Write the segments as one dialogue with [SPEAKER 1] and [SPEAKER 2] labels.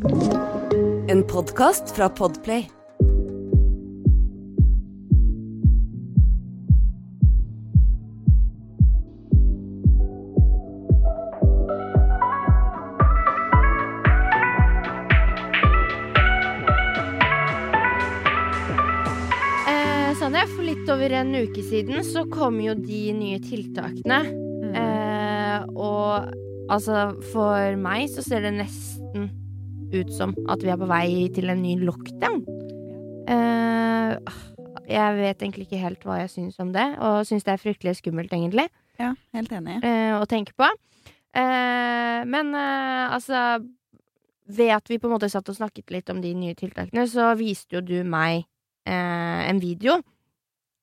[SPEAKER 1] En podkast fra Podplay.
[SPEAKER 2] Eh, for litt over en uke siden så kom jo de nye tiltakene. Eh, og altså, for meg så ser det nesten ut som at vi er på vei til en ny lockdown. Uh, jeg vet egentlig ikke helt hva jeg syns om det, og syns det er fryktelig skummelt, egentlig,
[SPEAKER 3] Ja, helt enig.
[SPEAKER 2] Uh, å tenke på. Uh, men altså Ved at vi på en måte satt og snakket litt om de nye tiltakene, så viste jo du meg en video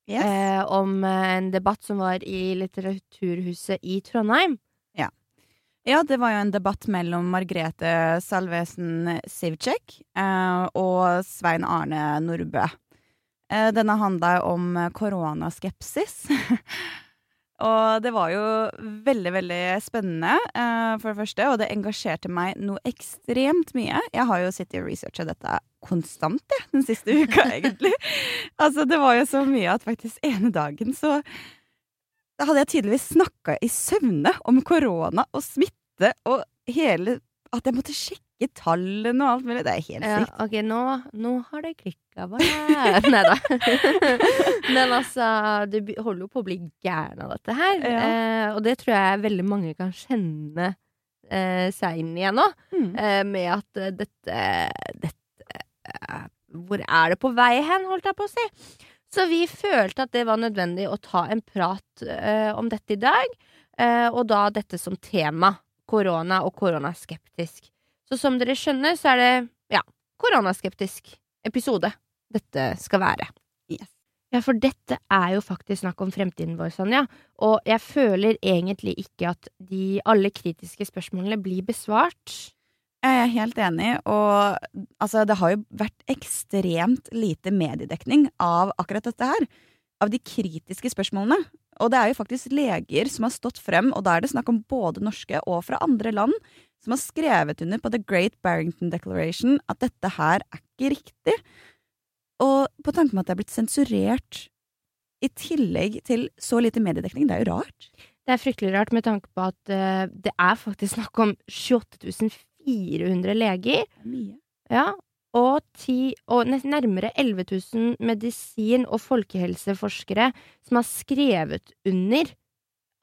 [SPEAKER 3] Yes.
[SPEAKER 2] om en debatt som var i Litteraturhuset i Trondheim.
[SPEAKER 3] Ja, det var jo en debatt mellom Margrethe Salvesen Sivcek eh, og Svein Arne Nordbø. Eh, denne handla om koronaskepsis. og det var jo veldig, veldig spennende, eh, for det første, og det engasjerte meg noe ekstremt mye. Jeg har jo sittet og researcha dette konstant, jeg, den siste uka, egentlig. altså, det var jo så mye at faktisk ene dagen så da hadde jeg tydeligvis snakka i søvne om korona og smitte og hele At jeg måtte sjekke tallene og alt mulig. Det er helt
[SPEAKER 2] Ja, ok, nå, nå har det klikka bare. Nei da. Men altså, du holder jo på å bli gæren av dette her.
[SPEAKER 3] Ja.
[SPEAKER 2] Eh, og det tror jeg veldig mange kan kjenne eh, seg inn igjen nå.
[SPEAKER 3] Mm.
[SPEAKER 2] Eh, med at eh, dette, dette eh, Hvor er det på vei hen, holdt jeg på å si? Så vi følte at det var nødvendig å ta en prat eh, om dette i dag. Uh, og da dette som tema. Korona og koronaskeptisk. Så som dere skjønner, så er det ja, koronaskeptisk episode dette skal være.
[SPEAKER 3] Yes.
[SPEAKER 2] Ja, for dette er jo faktisk snakk om fremtiden vår, Sonja. Og jeg føler egentlig ikke at de alle kritiske spørsmålene blir besvart.
[SPEAKER 3] Jeg er helt enig, og altså, det har jo vært ekstremt lite mediedekning av akkurat dette her. Av de kritiske spørsmålene. Og det er jo faktisk leger som har stått frem, og da er det snakk om både norske og fra andre land, som har skrevet under på The Great Barrington Declaration at dette her er ikke riktig. Og på tanke med at det er blitt sensurert i tillegg til så lite mediedekning, det er jo rart.
[SPEAKER 2] Det er fryktelig rart med tanke på at uh, det er faktisk snakk om 28 400 leger.
[SPEAKER 3] Er mye.
[SPEAKER 2] Ja, og, ti, og nærmere 11 000 medisin- og folkehelseforskere som har skrevet under.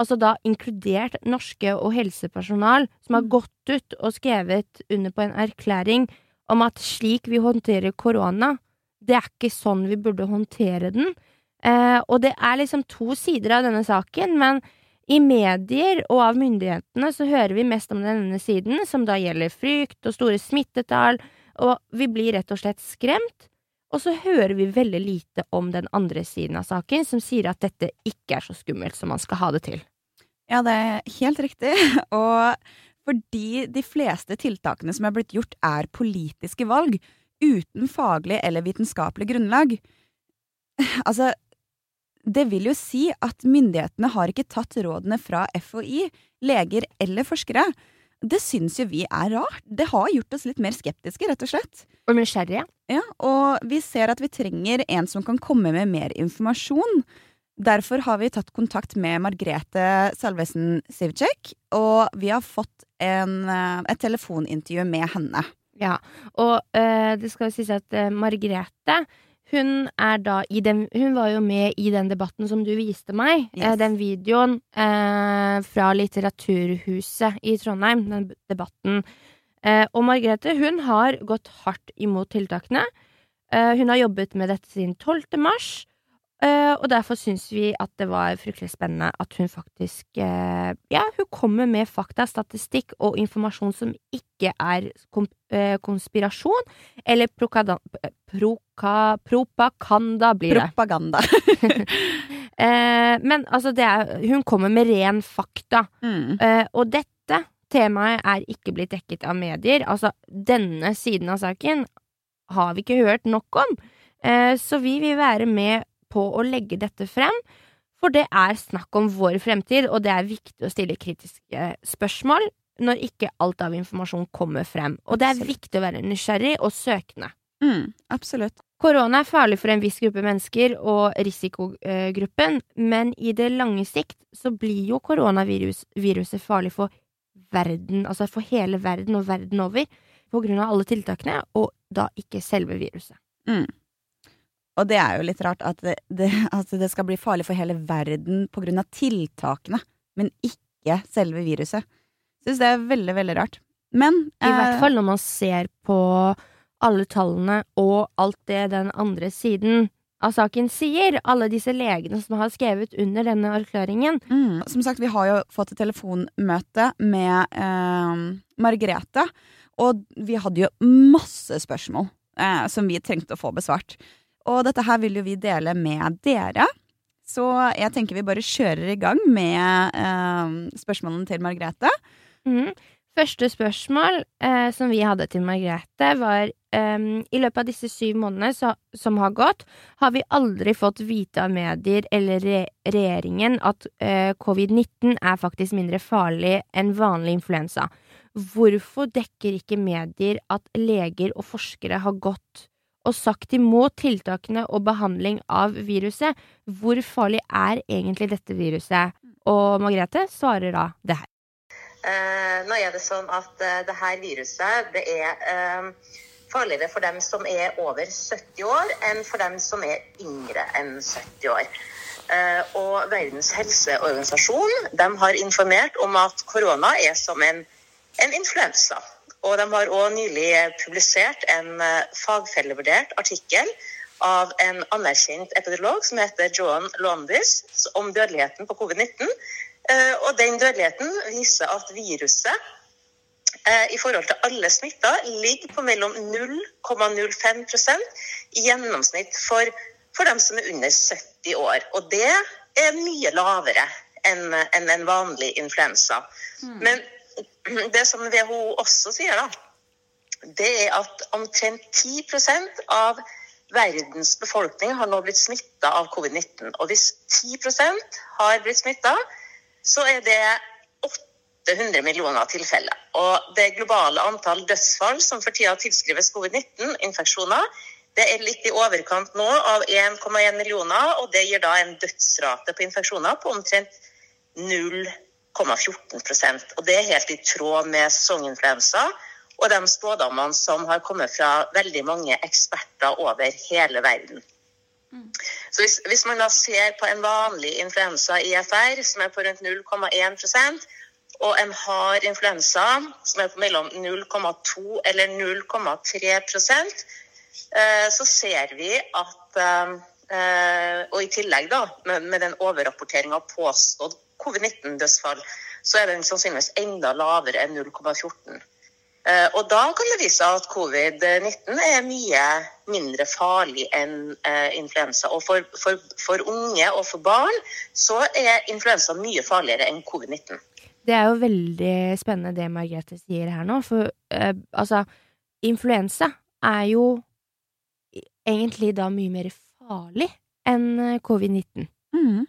[SPEAKER 2] Altså da inkludert norske og helsepersonal som har
[SPEAKER 3] Mm.
[SPEAKER 2] gått ut og skrevet under på en erklæring om at slik vi håndterer korona, det er ikke sånn vi burde håndtere den. Eh, og det er liksom to sider av denne saken, men i medier og av myndighetene så hører vi mest om denne siden, som da gjelder frykt og store smittetall, og vi blir rett og slett skremt. Og så hører vi veldig lite om den andre siden av saken, som sier at dette ikke er så skummelt som man skal ha det til.
[SPEAKER 3] Ja, det er helt riktig. Og fordi de fleste tiltakene som er blitt gjort, er politiske valg, uten faglig eller vitenskapelig grunnlag. Altså, det vil jo si at myndighetene har ikke tatt rådene fra FHI, leger eller forskere. Det syns jo vi er rart. Det har gjort oss litt mer skeptiske, rett og slett.
[SPEAKER 2] Og nysgjerrige.
[SPEAKER 3] Ja, og vi ser at vi trenger en som kan komme med mer informasjon. Derfor har vi tatt kontakt med Margrethe Salvesen Sivcek, og vi har fått en, eh, et telefonintervju med henne.
[SPEAKER 2] Ja, og eh, det skal jo sies at eh, Margrethe hun er da i den Hun var jo med i den debatten som du viste meg.
[SPEAKER 3] Yes.
[SPEAKER 2] Eh, den videoen eh, fra Litteraturhuset i Trondheim. Den debatten. Eh, og Margrethe hun har gått hardt imot tiltakene. Eh, hun har jobbet med dette siden 12. mars. Eh, og derfor syns vi at det var fryktelig spennende at hun faktisk eh, Ja, hun kommer med fakta, statistikk og informasjon som ikke er eh, konspirasjon eller prokada, proka, propaganda, blir det.
[SPEAKER 3] Propaganda.
[SPEAKER 2] Men altså, det er Hun kommer med ren fakta.
[SPEAKER 3] Mm.
[SPEAKER 2] Og dette temaet er ikke blitt dekket av medier. Altså, denne siden av saken har vi ikke hørt nok om. Så vi vil være med på å legge dette frem, for det er snakk om vår fremtid, og det er viktig å stille kritiske spørsmål. når ikke alt av informasjon kommer frem. Og det er
[SPEAKER 3] Absolutt.
[SPEAKER 2] viktig å være nysgjerrig og søkende.
[SPEAKER 3] Mm, absolutt.
[SPEAKER 2] Korona er farlig for en viss gruppe mennesker og risikogruppen, men i det lange sikt så blir jo koronaviruset farlig for verden, altså for hele verden og verden over, på grunn av alle tiltakene, og da ikke selve viruset.
[SPEAKER 3] Og det er jo litt rart at det, det, altså det skal bli farlig for hele verden på grunn av tiltakene, men ikke selve viruset. Syns det er veldig, veldig rart. Men
[SPEAKER 2] I hvert
[SPEAKER 3] eh,
[SPEAKER 2] fall når man ser på alle tallene og alt det den andre siden av saken sier, alle disse legene som har skrevet under denne erklæringen.
[SPEAKER 3] Mm. Som sagt, vi har jo fått et telefonmøte med eh, Margrethe, og vi hadde jo masse spørsmål eh, som vi trengte å få besvart. Og dette her vil jo vi dele med dere. Så jeg tenker vi bare kjører i gang med eh, spørsmålene til Margrethe.
[SPEAKER 2] Mm. Første spørsmål eh, som vi hadde til Margrethe, var ehm, I løpet av disse syv månedene så, som har gått, har vi aldri fått vite av medier eller re regjeringen at eh, covid-19 er faktisk mindre farlig enn vanlig influensa. Hvorfor dekker ikke medier at leger og forskere har gått og sagt imot tiltakene og behandling av viruset? Hvor farlig er egentlig dette viruset? Og Margrethe svarer da det her.
[SPEAKER 4] Eh, nå er det sånn at eh, det her viruset det er eh, farligere for dem som er over 70 år, enn for dem som er yngre enn 70 år. Eh, og Verdens helseorganisasjon de har informert om at korona er som en, en influensa. Og de har òg nylig publisert en eh, fagfellevurdert artikkel av en anerkjent epidemiolog som heter Joan Londis om dødeligheten på covid-19. Eh, Og den dødeligheten viser at viruset eh, i forhold til alle smitta ligger på mellom 0,05% i gjennomsnitt for, for dem som er under 70 år. Og det er mye lavere enn enn en vanlig influensa. Men det som WHO også sier, da, det er at omtrent 10% av verdens befolkning har nå blitt smitta av covid-19. Og hvis 10% har blitt smitta, så er det 800 millioner tilfeller. Og det globale antall dødsfall som for tida tilskrives covid-19-infeksjoner, det er litt i overkant nå av 1,1 millioner, og det gir da en dødsrate på infeksjoner på omtrent 0,14 Og det er helt i tråd med sesonginfluensa og de spådommene som har kommet fra veldig mange eksperter over hele verden. Så hvis, hvis man da ser på en vanlig influensa IFR, som er på rundt 0,1% og en hard influensa, som er på mellom 0,2 eller 0,3 eh, så ser vi at eh, Og i tillegg, da, med, med den overrapporteringa av påstått covid-19-dødsfall, så er den sannsynligvis enda lavere enn 0,14. Eh, Og da kan det vise seg at covid-19 er mye mindre farlig enn eh, influensa. Og for, for, for unge og for barn så er influensa mye farligere enn covid-19.
[SPEAKER 2] Det er jo veldig spennende det Margrethe sier her nå, for eh, altså, influensa er jo egentlig da mye mer farlig enn eh, covid-19.
[SPEAKER 3] Mm,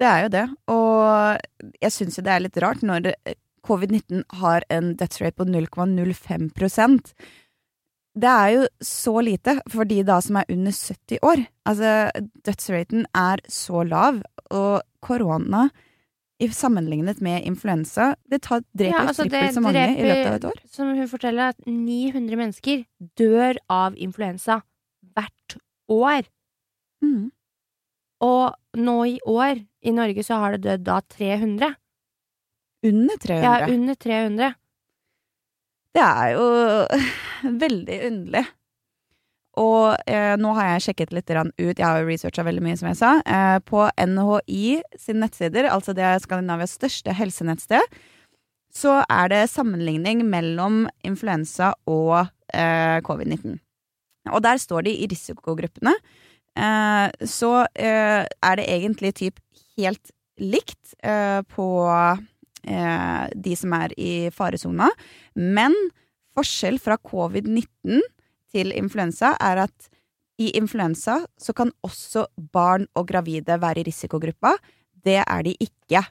[SPEAKER 3] det er jo det. Og jeg syns jo det er litt rart når eh, covid-19 har en dødsrate på 0,05% Det er jo så lite for de da som er under 70 år. Altså, dødsraten er så lav, og korona i sammenlignet med influensa Det tar, dreper
[SPEAKER 2] Ja, altså,
[SPEAKER 3] trippelt
[SPEAKER 2] det
[SPEAKER 3] så mange i løpet av et år.
[SPEAKER 2] Som hun forteller, at 900 mennesker dør av influensa hvert år.
[SPEAKER 3] Mm.
[SPEAKER 2] Og nå i år, i Norge, så har det dødd da 300.
[SPEAKER 3] Under 300.
[SPEAKER 2] Ja, under 300.
[SPEAKER 3] Det er jo veldig underlig. Og eh, nå har jeg sjekket litt ut, jeg har jo researcha veldig mye, som jeg sa. Eh, på NHI sine nettsider, altså det er Skandinavias største helsenettsted, så er det sammenligning mellom influensa og eh, covid-19. Og der står de i risikogruppene. Eh, så eh, er det egentlig typ helt likt eh, på eh, de som er i faresona. Men forskjell fra covid-19 til influensa er at i influensa så kan også barn og gravide være i risikogruppa. Det er de ikke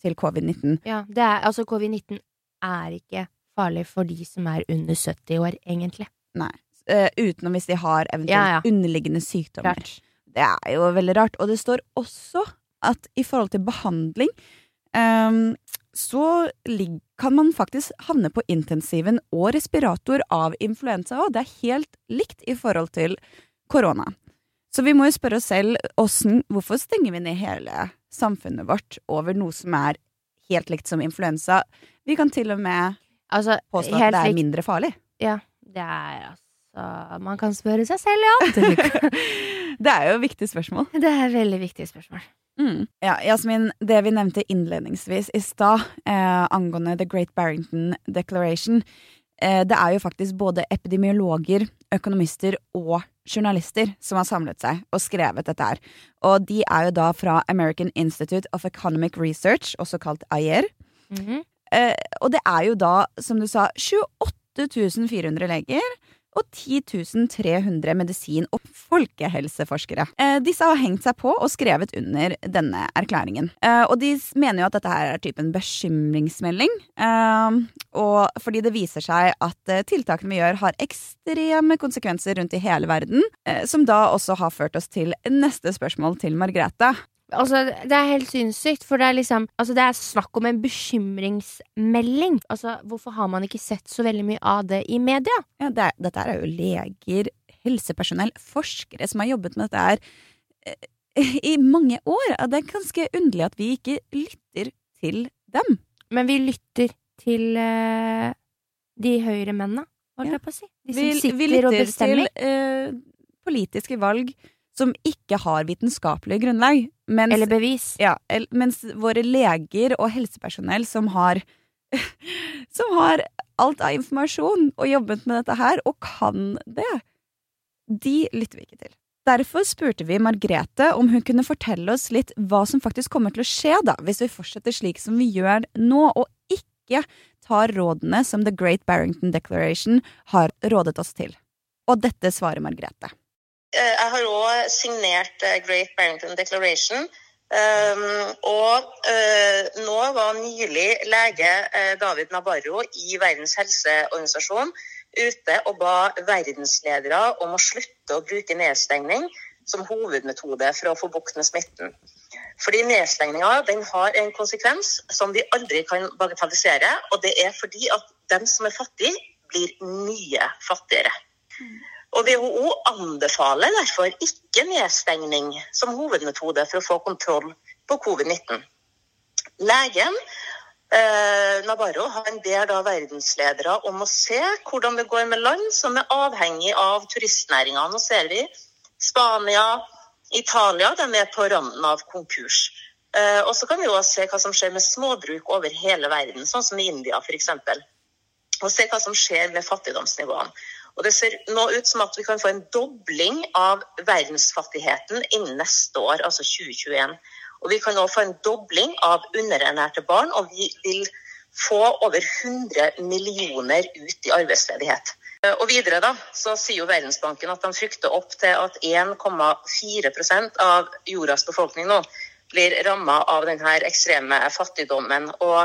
[SPEAKER 3] til covid-19.
[SPEAKER 2] Ja, det er, altså covid-19 er ikke farlig for de som er under 70 år, egentlig.
[SPEAKER 3] Nei. Eh, utenom hvis de har eventuelt
[SPEAKER 2] Ja, ja.
[SPEAKER 3] underliggende sykdommer.
[SPEAKER 2] Klart.
[SPEAKER 3] Det er jo veldig rart. Og det står også at i forhold til behandling um, så kan man faktisk havne på intensiven og respirator av influensa òg. Det er helt likt i forhold til korona. Så vi må jo spørre oss selv hvordan, Hvorfor stenger vi ned hele samfunnet vårt over noe som er helt likt som influensa? Vi kan til og med
[SPEAKER 2] Altså,
[SPEAKER 3] påstå at det er
[SPEAKER 2] likt.
[SPEAKER 3] mindre farlig.
[SPEAKER 2] Ja, det er altså Man kan spørre seg selv, ja.
[SPEAKER 3] Det er jo et viktig spørsmål.
[SPEAKER 2] det er et veldig viktig spørsmål.
[SPEAKER 3] Mm. Ja, Jasmin, det vi nevnte innledningsvis i stad eh, angående The Great Barrington Declaration, eh, det er jo faktisk både epidemiologer, økonomister og journalister som har samlet seg og skrevet dette her. Og de er jo da fra American Institute of Economic Research, også kalt AIER.
[SPEAKER 2] Mhm.
[SPEAKER 3] Eh, og det er jo da, som du sa, 28 400 leger og 10.300 medisin- og folkehelseforskere. Eh, disse har hengt seg på og skrevet under denne erklæringen. Eh, og de mener jo at dette her er typen bekymringsmelding, eh, og fordi det viser seg at tiltakene vi gjør har ekstreme konsekvenser rundt i hele verden, som da også har ført oss til neste spørsmål til Margrethe.
[SPEAKER 2] Altså, det er helt sinnssykt, for det er liksom Altså, det er snakk om en bekymringsmelding. Altså, hvorfor har man ikke sett så veldig mye av det i media?
[SPEAKER 3] Ja, det er, dette er jo leger, helsepersonell, forskere som har jobbet med dette her eh, i mange år. Det er ganske underlig at vi ikke lytter til dem.
[SPEAKER 2] Men vi lytter til eh, de høyre mennene, holdt
[SPEAKER 3] Ja.
[SPEAKER 2] jeg på å si. De som
[SPEAKER 3] Vi,
[SPEAKER 2] sitter
[SPEAKER 3] vi lytter
[SPEAKER 2] og bestemmer.
[SPEAKER 3] til eh, politiske valg som ikke har vitenskapelig grunnlag. Mens,
[SPEAKER 2] Eller bevis.
[SPEAKER 3] ja, mens våre leger og helsepersonell som har Som har alt av informasjon og jobbet med dette her, og kan det, de lytter vi ikke til. Derfor spurte vi Margrethe om hun kunne fortelle oss litt hva som faktisk kommer til å skje da, hvis vi fortsetter slik som vi gjør nå, og ikke tar rådene som The Great Barrington Declaration har rådet oss til. Og dette svarer Margrethe.
[SPEAKER 4] Eh, Jeg har òg signert eh, Great Barrington Declaration. Um, og eh, nå var nylig lege David Nabarro i Verdens helseorganisasjon ute og ba verdensledere om å slutte å bruke nedstengning som hovedmetode for å få bukt med smitten. Fordi nedstengninga har en konsekvens som vi aldri kan bagatellisere. Og det er fordi at dem som er fattige, blir mye fattigere. Og WHO anbefaler derfor ikke nedstengning som hovedmetode for å få kontroll på covid-19. Legen eh, Navarro han ber da verdensledere om å se hvordan det går med land som er avhengig av turistnæringa. Nå ser vi Spania, Italia de er på randen av konkurs. Eh, og så kan vi også se hva som skjer med småbruk over hele verden, sånn som i India f.eks. Og se hva som skjer med fattigdomsnivåene. Og Det ser nå ut som at vi kan få en dobling av verdensfattigheten innen neste år, altså 2021. Og Vi kan òg få en dobling av underernærte barn, og vi vil få over 100 millioner ut i arbeidsledighet. Og videre da, så sier jo Verdensbanken at de frykter opp til at 1,4% av jordas befolkning nå blir ramma av denne ekstreme fattigdommen. og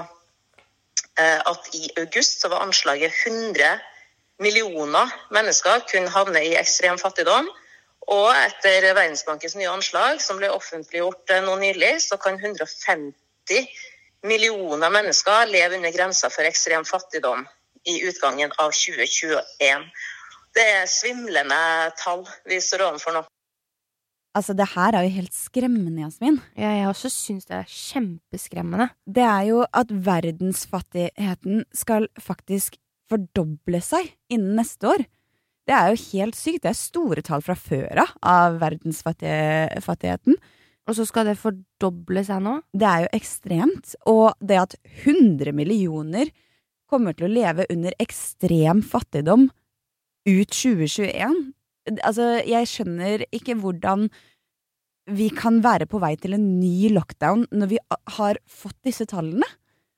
[SPEAKER 4] eh, at i august så var anslaget 100 millioner mennesker kunne havne i ekstrem fattigdom. Og etter Verdensbankens nye anslag, som ble offentliggjort eh, nå nylig, så kan 150 millioner mennesker leve under grensa for ekstrem fattigdom i utgangen av 2021. Det er svimlende tall vi står overfor nå.
[SPEAKER 3] Altså, det her er jo helt skremmende, Jasmin.
[SPEAKER 2] Ja, jeg også syns det er kjempeskremmende.
[SPEAKER 3] Det er jo at verdensfattigheten skal faktisk fordoble seg innen neste år. Det er jo helt sykt. Det er store tall fra før av av verdensfattigheten.
[SPEAKER 2] Og så skal det fordoble seg nå?
[SPEAKER 3] Det er jo ekstremt. Og det at 100 millioner kommer til å leve under ekstrem fattigdom ut 2021 Altså, jeg skjønner ikke hvordan vi kan være på vei til en ny lockdown når vi har fått disse tallene.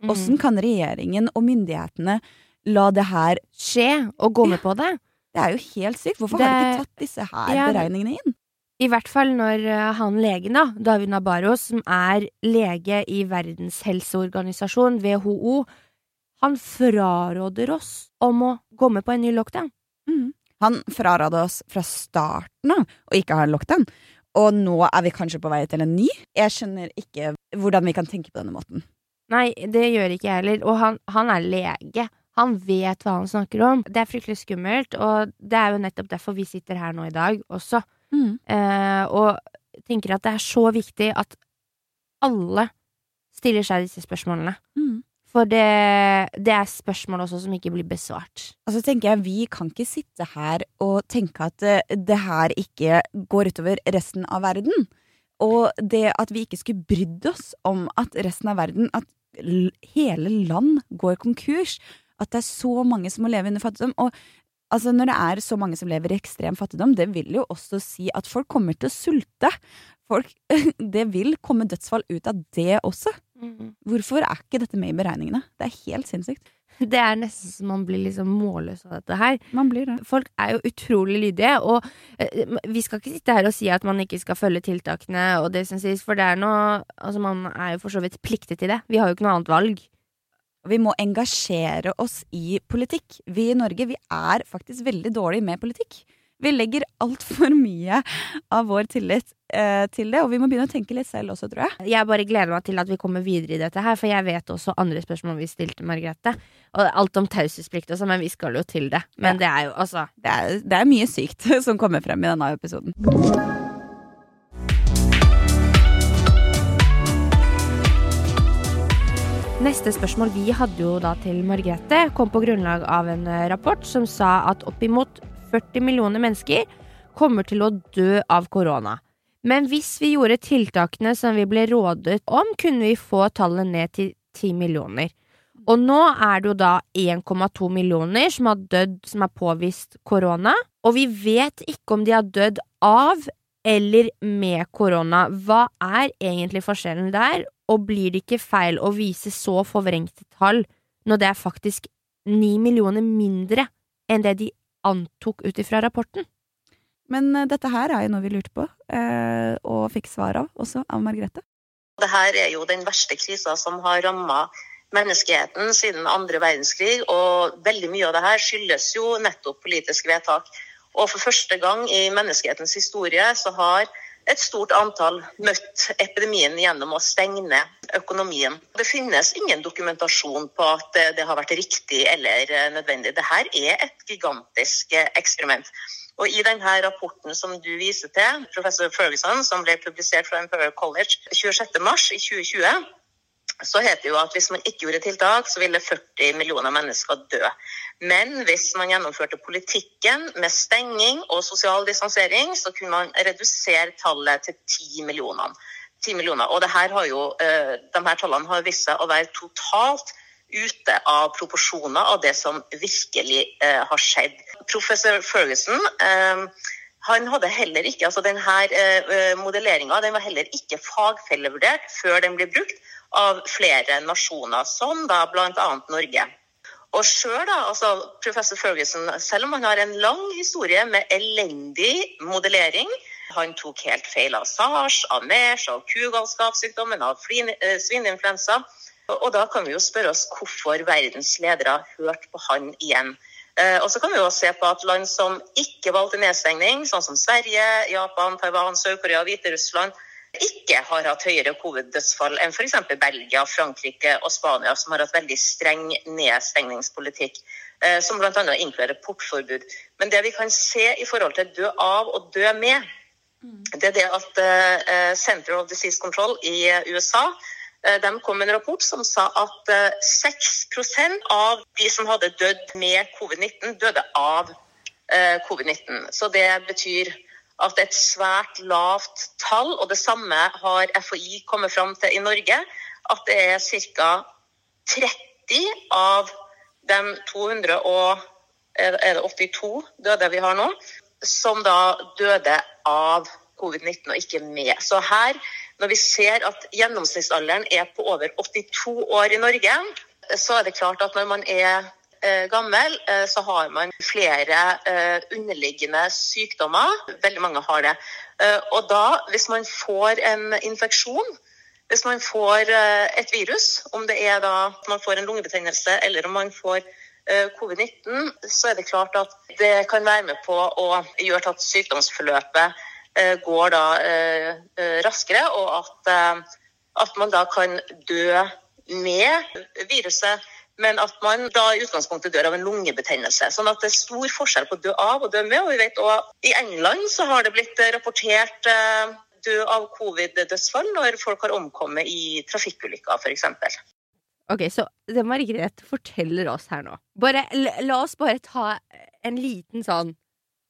[SPEAKER 2] Mhm.
[SPEAKER 3] Åssen kan regjeringen og myndighetene la det her
[SPEAKER 2] Skje og gå med på det?
[SPEAKER 3] Det er jo helt sykt. Hvorfor har de ikke tatt disse her
[SPEAKER 2] Ja,
[SPEAKER 3] beregningene inn?
[SPEAKER 2] I hvert fall når eh, han legen, da, David Nabarro, som er lege i Verdens helseorganisasjon, WHO, Han fraråder oss om å gå med på en ny lockdown.
[SPEAKER 3] Mm. Han fraråder oss fra starten av å ikke ha en lockdown. Og nå er vi kanskje på vei til en ny. Jeg skjønner ikke hvordan vi kan tenke på denne måten.
[SPEAKER 2] Nei, det gjør ikke jeg heller. Og han, han er lege. Han vet hva han snakker om. Det er fryktelig skummelt, og det er jo nettopp derfor vi sitter her nå i dag også.
[SPEAKER 3] Mm.
[SPEAKER 2] Eh, og tenker at det er så viktig at alle stiller seg disse spørsmålene.
[SPEAKER 3] Mm.
[SPEAKER 2] For det, det er spørsmål også som ikke blir besvart.
[SPEAKER 3] Altså tenker jeg, Vi kan ikke sitte her og tenke at eh, det her ikke går utover resten av verden. Og det at vi ikke skulle brydd oss om at resten av verden At hele land går konkurs. At det er så mange som må leve under fattigdom. Og altså, når det er så mange som lever i ekstrem fattigdom, det vil jo også si at folk kommer til å sulte. Folk, det vil komme dødsfall ut av det også. Hvorfor er ikke dette med i beregningene? Det er helt sinnssykt.
[SPEAKER 2] Det er nesten så man blir liksom målløs av dette her.
[SPEAKER 3] Man blir det.
[SPEAKER 2] Folk er jo utrolig lydige, og eh, vi skal ikke sitte her og si at man ikke skal følge tiltakene og det som sies, for det er noe Altså, man er jo for så vidt pliktet til det. Vi har jo ikke noe annet valg.
[SPEAKER 3] Vi må engasjere oss i politikk. Vi i Norge vi er faktisk veldig dårlige med politikk. Vi legger altfor mye av vår tillit eh, til det, og vi må begynne å tenke litt selv også, tror jeg.
[SPEAKER 2] Jeg bare gleder meg til at vi kommer videre i dette her, for jeg vet også andre spørsmål vi stilte Margrethe. Og alt om taushetsplikt og sånn, men vi skal jo til det. Men det er jo altså
[SPEAKER 3] Det er, det er mye sykt som kommer frem i denne episoden.
[SPEAKER 2] Neste spørsmål vi hadde jo da til Margrethe, kom på grunnlag av en eh, rapport som sa at oppimot 40 millioner mennesker kommer til å dø av korona. Men hvis vi gjorde tiltakene som vi ble rådet om, kunne vi få tallet ned til 10 millioner. Og nå er det jo da 1,2 millioner som har dødd som er påvist korona, og vi vet ikke om de har dødd av eller med korona. Hva er egentlig forskjellen der, og blir det ikke feil å vise så forvrengte tall når det er faktisk 9 millioner mindre enn det de antok ut ifra rapporten?
[SPEAKER 3] Men eh, dette her er jo noe vi lurte på, eh, og fikk svar av, også av Margrethe.
[SPEAKER 4] Dette er jo den verste krisa som har ramma menneskeheten siden andre verdenskrig, og veldig mye av det her skyldes jo nettopp politiske vedtak. Og for første gang i menneskehetens historie så har et stort antall møtt epidemien gjennom å stenge ned økonomien. Det finnes ingen dokumentasjon på at det har vært riktig eller nødvendig. Dette er et gigantisk eksperiment. Og I denne rapporten som du viser til, professor Ferguson, som ble publisert fra Imperial College 26.3 i 2020, så heter det jo at hvis man ikke gjorde tiltak, så ville 40 millioner mennesker dø. Men hvis man gjennomførte politikken med stenging og sosial distansering, så kunne man redusere tallet til 10 millioner. 10 millioner. Og jo, eh, de her tallene har vist seg å være totalt ute av proporsjoner av det som virkelig eh, har skjedd. Professor Ferguson eh, han hadde heller ikke, altså denne modelleringa den var heller ikke fagfellevurdert før den ble brukt av flere nasjoner, som da bl.a. Norge. Og selv da, altså professor Ferguson, selv om han har en lang historie med elendig modellering Han tok helt feil av SARS, av MERS, av kugalskapssykdommen, av eh, svineinfluensa. Og da kan vi jo spørre oss hvorfor verdens ledere hørte på han igjen. Eh, Og så kan vi jo se på at land som ikke valgte nedstengning, sånn som Sverige, Japan, Taiwan, Sør-Korea, Hviterussland, ikke har hatt høyere covid-dødsfall enn f.eks. Belgia, Frankrike og Spania, som har hatt veldig streng nedstengningspolitikk, eh, som bl.a. inkluderer portforbud. Men det vi kan se i forhold til dø av og dø med, det er det at eh, Center of Disease Control i USA eh, de kom med en rapport som sa at eh, 6% av de som hadde dødd med covid-19, døde av eh, covid-19. Så det betyr at det er et svært lavt tall, og det samme har FHI kommet fram til i Norge. At det er ca. 30 av de 200 og er det 82 døde vi har nå, som da døde av covid-19 og ikke med. Så her, når vi ser at gjennomsnittsalderen er på over 82 år i Norge, så er det klart at når man er gammel, eh, så har man flere eh, underliggende sykdommer. Veldig mange har det. Eh, Og da, hvis man får en infeksjon, hvis man får eh, et virus, om det er da man får en lungebetennelse eller om man får eh, covid-19, så er det klart at det kan være med på å gjøre at sykdomsforløpet eh, går da eh, eh, raskere, og at, eh, at man da kan dø med viruset. Men at man da i utgangspunktet dør av en lungebetennelse. Sånn at det er stor forskjell på å dø av og dø med. Og vi vet også i England så har det blitt eh, rapportert eh, dø av covid-dødsfall når folk har omkommet i trafikkulykker, f.eks.
[SPEAKER 2] Ok, så det Margrethe forteller oss her nå bare, la, la oss bare ta en liten sånn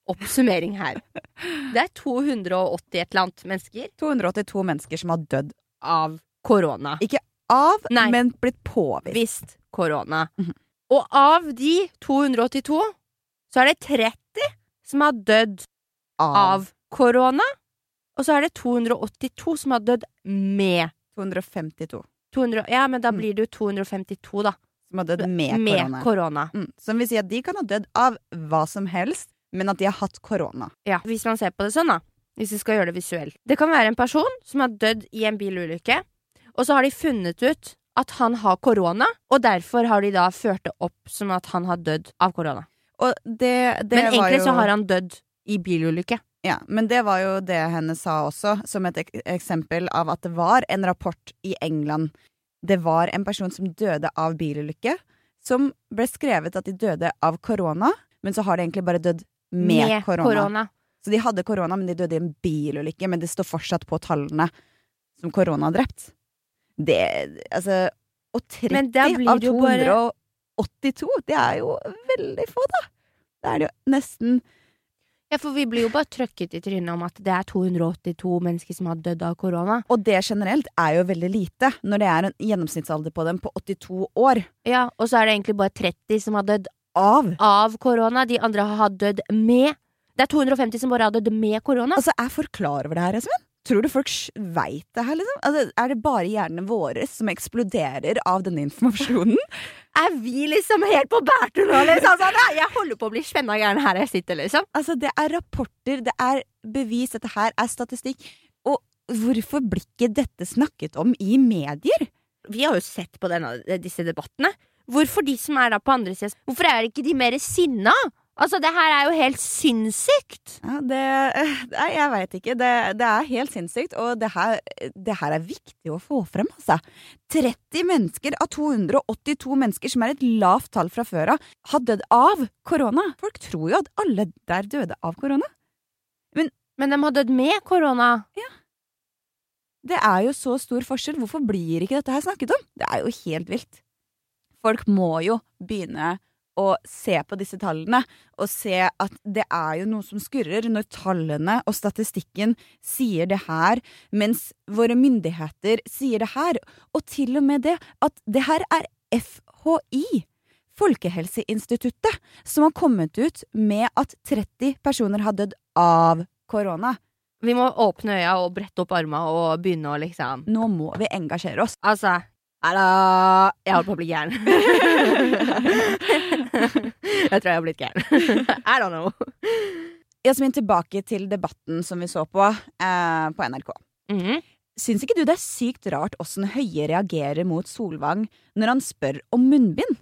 [SPEAKER 2] oppsummering her. Det er 280 et eller annet mennesker
[SPEAKER 3] 282 mennesker som har dødd
[SPEAKER 2] av korona.
[SPEAKER 3] Ikke av,
[SPEAKER 2] Nei.
[SPEAKER 3] men blitt påvist.
[SPEAKER 2] Visst korona.
[SPEAKER 3] Mhm.
[SPEAKER 2] Og av de 282 så er det 30 som har dødd av korona. Og så er det 282 som har dødd med
[SPEAKER 3] 252
[SPEAKER 2] 200, Ja, men da
[SPEAKER 3] Mm.
[SPEAKER 2] blir det jo 252, da.
[SPEAKER 3] som har dødd med,
[SPEAKER 2] med
[SPEAKER 3] korona. Mm. Som vil si at de kan ha dødd av hva som helst, men at de har hatt korona.
[SPEAKER 2] Ja, hvis man ser på det sånn, da. Hvis vi skal gjøre det visuelt. Det kan være en person som har dødd i en bilulykke, og så har de funnet ut at han har korona, og derfor har de da ført det opp som at han har dødd av korona.
[SPEAKER 3] Og det, det
[SPEAKER 2] Men egentlig
[SPEAKER 3] jo,
[SPEAKER 2] så har han dødd i bilulykke.
[SPEAKER 3] Ja, men det var jo det henne sa også, som et ek eksempel av at det var en rapport i England. Det var en person som døde av bilulykke, som ble skrevet at de døde av korona, men så har de egentlig bare dødd med, korona. Så de hadde korona, men de døde i en bilulykke, men det står fortsatt på tallene som korona har drept. Det Altså Og 30
[SPEAKER 2] Men da blir
[SPEAKER 3] av
[SPEAKER 2] det bare-
[SPEAKER 3] 282, det er jo veldig få, da! Det er det jo nesten
[SPEAKER 2] Ja, for vi blir jo bare trøkket i trynet om at det er 282 mennesker som har dødd av korona.
[SPEAKER 3] Og det generelt er jo veldig lite, når det er en gjennomsnittsalder på dem på 82 år.
[SPEAKER 2] Ja, Og så er det egentlig bare 30 som har dødd
[SPEAKER 3] Av!
[SPEAKER 2] av korona. De andre har dødd med. Det er 250 som bare har dødd med korona.
[SPEAKER 3] Altså, er folk klar over det her, Espen? Tror du folk veit det her, liksom? Altså, er det bare hjernene våre som eksploderer av denne informasjonen?
[SPEAKER 2] Er vi liksom helt på bærtur nå, liksom? Ja, jeg holder på å bli spenna gæren her jeg sitter, liksom.
[SPEAKER 3] Altså, det er rapporter, det er bevis, dette her er statistikk. Og hvorfor blir ikke dette snakket om i medier?
[SPEAKER 2] Vi har jo sett på denne, disse debattene. Hvorfor de som er da på andre sida Hvorfor er ikke de mer sinna? Altså, det her er jo helt sinnssykt!
[SPEAKER 3] Ja, det Nei, jeg veit ikke. Det, det er helt sinnssykt, og det her, det her er viktig å få frem, altså. 30 mennesker av 282 mennesker, som er et lavt tall fra før av, har dødd av korona. Folk tror jo at alle der døde av korona.
[SPEAKER 2] Men de har dødd med korona. Ja.
[SPEAKER 3] Det er jo så stor forskjell. Hvorfor blir ikke dette her snakket om? Det er jo helt vilt. Folk må jo begynne å se på disse tallene og se at det er jo noe som skurrer når tallene og statistikken sier det her, mens våre myndigheter sier det her. Og til og med det at det her er FHI, Folkehelseinstituttet, som har kommet ut med at 30 personer har dødd av korona.
[SPEAKER 2] Vi må åpne øya og brette opp arma og begynne å liksom
[SPEAKER 3] Nå må vi engasjere oss.
[SPEAKER 2] Altså Hallo! Jeg holder på å bli gæren. jeg tror jeg har blitt gæren. I don't know.
[SPEAKER 3] Jasmin, tilbake til debatten som vi så på eh, på NRK.
[SPEAKER 2] Mhm.
[SPEAKER 3] Syns ikke du det er sykt rart åssen Høie reagerer mot Solvang når han spør om munnbind?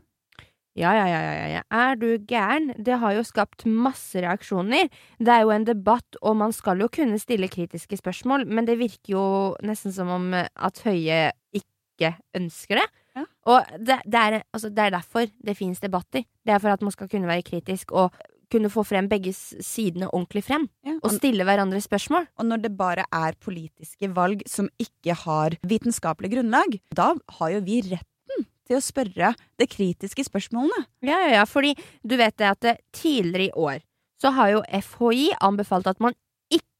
[SPEAKER 2] Ja, ja, ja, ja, ja. Er du gæren? Det har jo skapt masse reaksjoner. Det er jo en debatt, og man skal jo kunne stille kritiske spørsmål, men det virker jo nesten som om at Høie ikke ønsker det.
[SPEAKER 3] Ja.
[SPEAKER 2] Og det, det, er, altså, det er derfor det finnes debatter. Det er for at man skal kunne være kritisk og kunne få frem begge sidene ordentlig frem.
[SPEAKER 3] Ja,
[SPEAKER 2] Og
[SPEAKER 3] og,
[SPEAKER 2] stille hverandre spørsmål.
[SPEAKER 3] og når det bare er politiske valg som ikke har vitenskapelig grunnlag, da har jo vi retten til å spørre det kritiske spørsmålene.
[SPEAKER 2] Ja, ja, ja, fordi du vet det at tidligere i år så har jo FHI anbefalt at man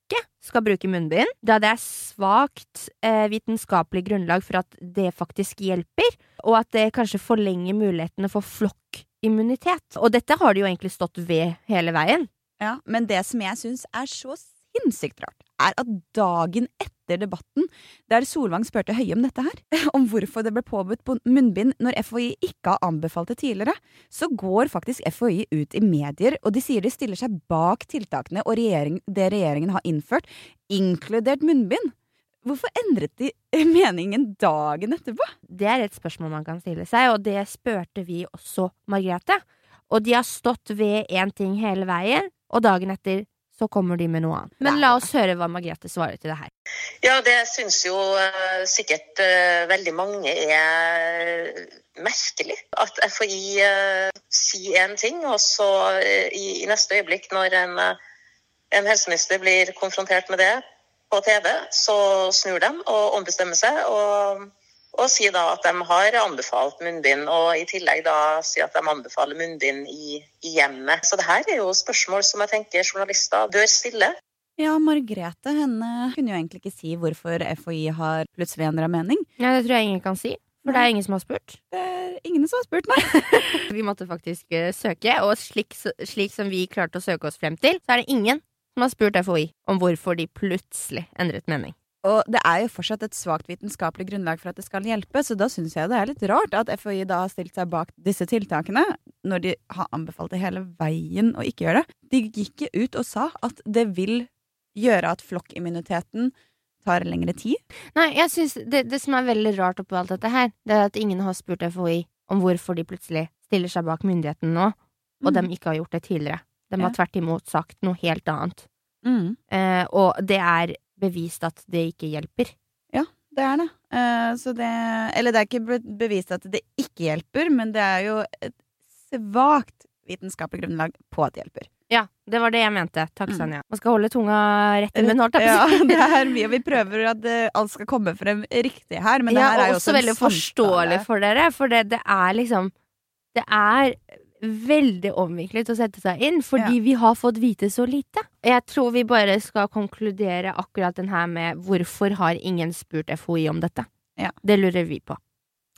[SPEAKER 2] ikke skal bruke munnbind, da det er svakt eh, vitenskapelig grunnlag for at det faktisk hjelper, og at det kanskje forlenger mulighetene for flokkimmunitet. Og dette har de jo egentlig stått ved hele veien.
[SPEAKER 3] Ja, Men det som jeg syns er så sinnssykt rart, er at dagen etter debatten, der Solvang spurte Høie om dette her, om hvorfor det ble påbudt på munnbind når FHI ikke har anbefalt det tidligere, så går faktisk FHI ut i medier, og de sier de stiller seg bak tiltakene og regjering, det regjeringen har innført, inkludert munnbind. hvorfor endret de meningen dagen etterpå?
[SPEAKER 2] Det er et spørsmål man kan stille seg, og det spurte vi også Margrethe. Og de har stått ved én ting hele veien, og dagen etter så kommer de med noe annet. Men la oss høre hva Margrethe svarer til det her.
[SPEAKER 4] Ja, det syns jo uh, sikkert uh, veldig mange er merkelig. At FHI uh, sier én ting, og så i, i, neste øyeblikk, når en, en helseminister blir konfrontert med det på TV, så snur de og ombestemmer seg. og og si da at de har anbefalt munnbind, og i tillegg da si at de anbefaler munnbind i, i hjemmet. Så det her er jo spørsmål som jeg tenker journalister bør stille.
[SPEAKER 3] Ja, Margrethe henne kunne jo egentlig ikke si hvorfor FHI har plutselig endra mening.
[SPEAKER 2] Ja, Det tror jeg ingen kan si. For det er ingen som har spurt.
[SPEAKER 3] Det er ingen som har spurt, nei.
[SPEAKER 2] vi måtte faktisk uh, søke, og slik, slik, som vi klarte å søke oss frem til, så er det ingen som har spurt FHI om hvorfor de plutselig endret mening.
[SPEAKER 3] Og det er jo fortsatt et svakt vitenskapelig grunnlag for at det skal hjelpe, så da syns jeg det er litt rart at FHI da har stilt seg bak disse tiltakene, når de har anbefalt det hele veien å ikke gjøre det. De gikk ut og sa at det vil gjøre at flokkimmuniteten tar lengre tid.
[SPEAKER 2] Nei, jeg synes det, det som er veldig rart oppi alt dette her, det er at ingen har spurt FHI om hvorfor de plutselig stiller seg bak myndigheten nå, og mm. de ikke har gjort det tidligere. De har tvert imot sagt noe helt annet. Mm. Eh, og det er bevist at det ikke hjelper.
[SPEAKER 3] Ja, det er det. Uh, det eller det er ikke bevist at det ikke hjelper, men det er jo et svakt vitenskapelig grunnlag på at det hjelper.
[SPEAKER 2] Ja, det var det jeg mente. Takk, mm. Sanja. Man skal holde tunga rett i munnen, holdt
[SPEAKER 3] Ja, det er mye, og vi prøver at uh, alt skal komme frem riktig her, men det her er jo også,
[SPEAKER 2] også veldig forståelig for dere, for det, det er liksom Det er veldig omviklet å sette seg inn, fordi ja. vi har fått vite så lite. Jeg tror vi bare skal konkludere akkurat den her med hvorfor har ingen spurt FHI om dette? Ja. Det lurer vi på.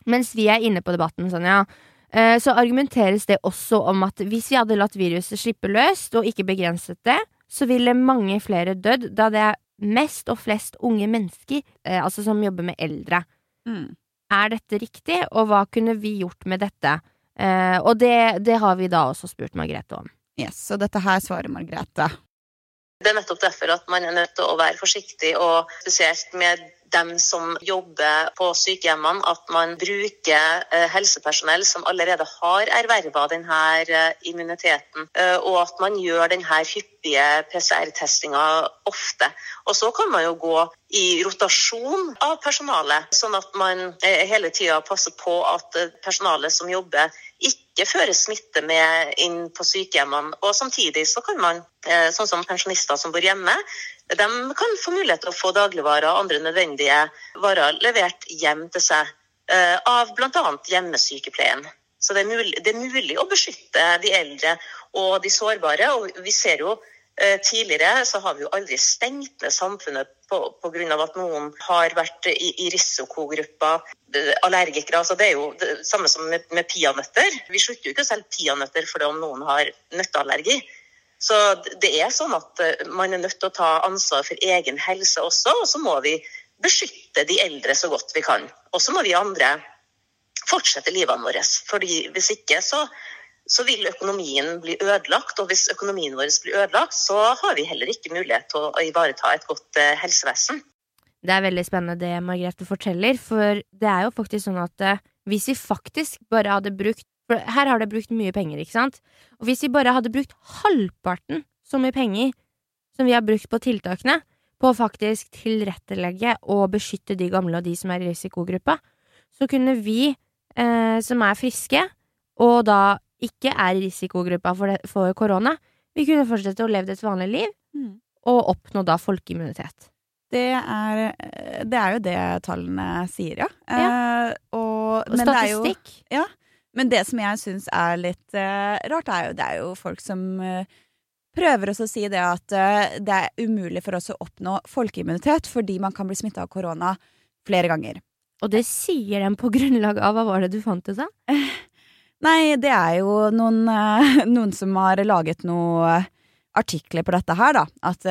[SPEAKER 2] Mens vi er inne på debatten, eh, så argumenteres det også om at hvis vi hadde latt viruset slippe løst og ikke begrenset det, så ville mange flere dødd, da det er mest og flest unge mennesker, eh, altså som jobber med eldre. Mm. Er dette riktig, og hva kunne vi gjort med dette? Eh, og det, det, har vi da også spurt Margrethe om.
[SPEAKER 3] Yes, og dette her svarer Margrethe.
[SPEAKER 4] Det er nettopp derfor at man er nødt til å være forsiktig, og spesielt med dem som jobber på sykehjemmene, at man bruker eh, helsepersonell som allerede har erverva denne eh, immuniteten, eh, og at man gjør denne hyppige PCR-testinga ofte. Og så kan man jo gå i rotasjon av personalet, sånn at man hele tida passer på at personalet som jobber ikke fører smitte med inn på sykehjemmene. Og samtidig så kan man, sånn som pensjonister som bor hjemme, de kan få mulighet til å få dagligvarer og andre nødvendige varer levert hjem til seg uh, av bl.a. hjemmesykepleien. Så det er, mulig, det er, mulig, å beskytte de eldre og de sårbare. Og vi ser jo tidligere så har vi jo aldri stengt ned samfunnet pga. at noen har vært i, i risikogrupper, allergikere. Altså det er jo det samme som med, med peanøtter. Vi slutter jo ikke å selge peanøtter fordi om noen har nøtteallergi. Så det er sånn at eh, man er nødt til å ta ansvar for egen helse også, og så må vi beskytte de eldre så godt vi kan. Og så må vi andre fortsette livene våre. Fordi hvis ikke så, så, vil økonomien bli ødelagt. Og hvis økonomien vår blir ødelagt, så har vi heller ikke mulighet til å ivareta et godt eh, helsevesen.
[SPEAKER 2] Det er veldig spennende det Margrethe forteller, for det er jo faktisk sånn at eh, hvis vi faktisk bare hadde brukt for her har det brukt mye penger, ikke sant? Og hvis vi bare hadde brukt halvparten så mye penger som vi har brukt på tiltakene, på å faktisk tilrettelegge og beskytte de gamle og de som er i risikogruppa, så kunne vi eh, som er friske, og da ikke er i risikogruppa for, det, for korona, vi kunne fortsette å leve et vanlig liv, mm. og oppnå da folkeimmunitet.
[SPEAKER 3] Det er, det er, jo det tallene sier, ja.
[SPEAKER 2] ja. Eh, og, og statistikk.
[SPEAKER 3] Jo, ja. Men det som jeg syns er litt eh, rart, er jo det er jo folk som eh, prøver også å si det at uh, det er umulig for oss å oppnå folkeimmunitet fordi man kan bli smitta av korona flere ganger.
[SPEAKER 2] Og det sier de på grunnlag av Hva var det du fant ut av?
[SPEAKER 3] Nei, det er jo noen, noen som har laget noen artikler på dette her, da. At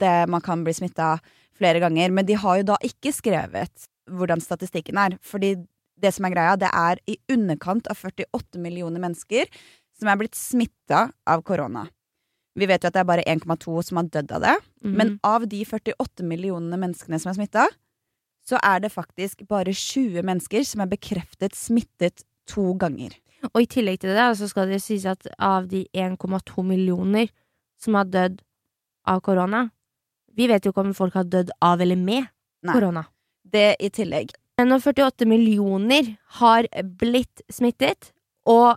[SPEAKER 3] det, man kan bli smitta flere ganger. Men de har jo da ikke skrevet hvordan statistikken er. Fordi det som er greia, det er i underkant av 48 millioner mennesker som er blitt smitta av korona. Vi vet jo at det er bare 1,2 som har dødd av det. Mm. Men av de 48 millionene menneskene som er smitta, så er det faktisk bare 20 mennesker som er bekreftet smittet to ganger.
[SPEAKER 2] Og i tillegg til det så skal det sies at av de 1,2 millioner som har dødd av korona Vi vet jo ikke om folk har dødd av eller med korona.
[SPEAKER 3] Det i tillegg.
[SPEAKER 2] Når 48 millioner har blitt smittet, og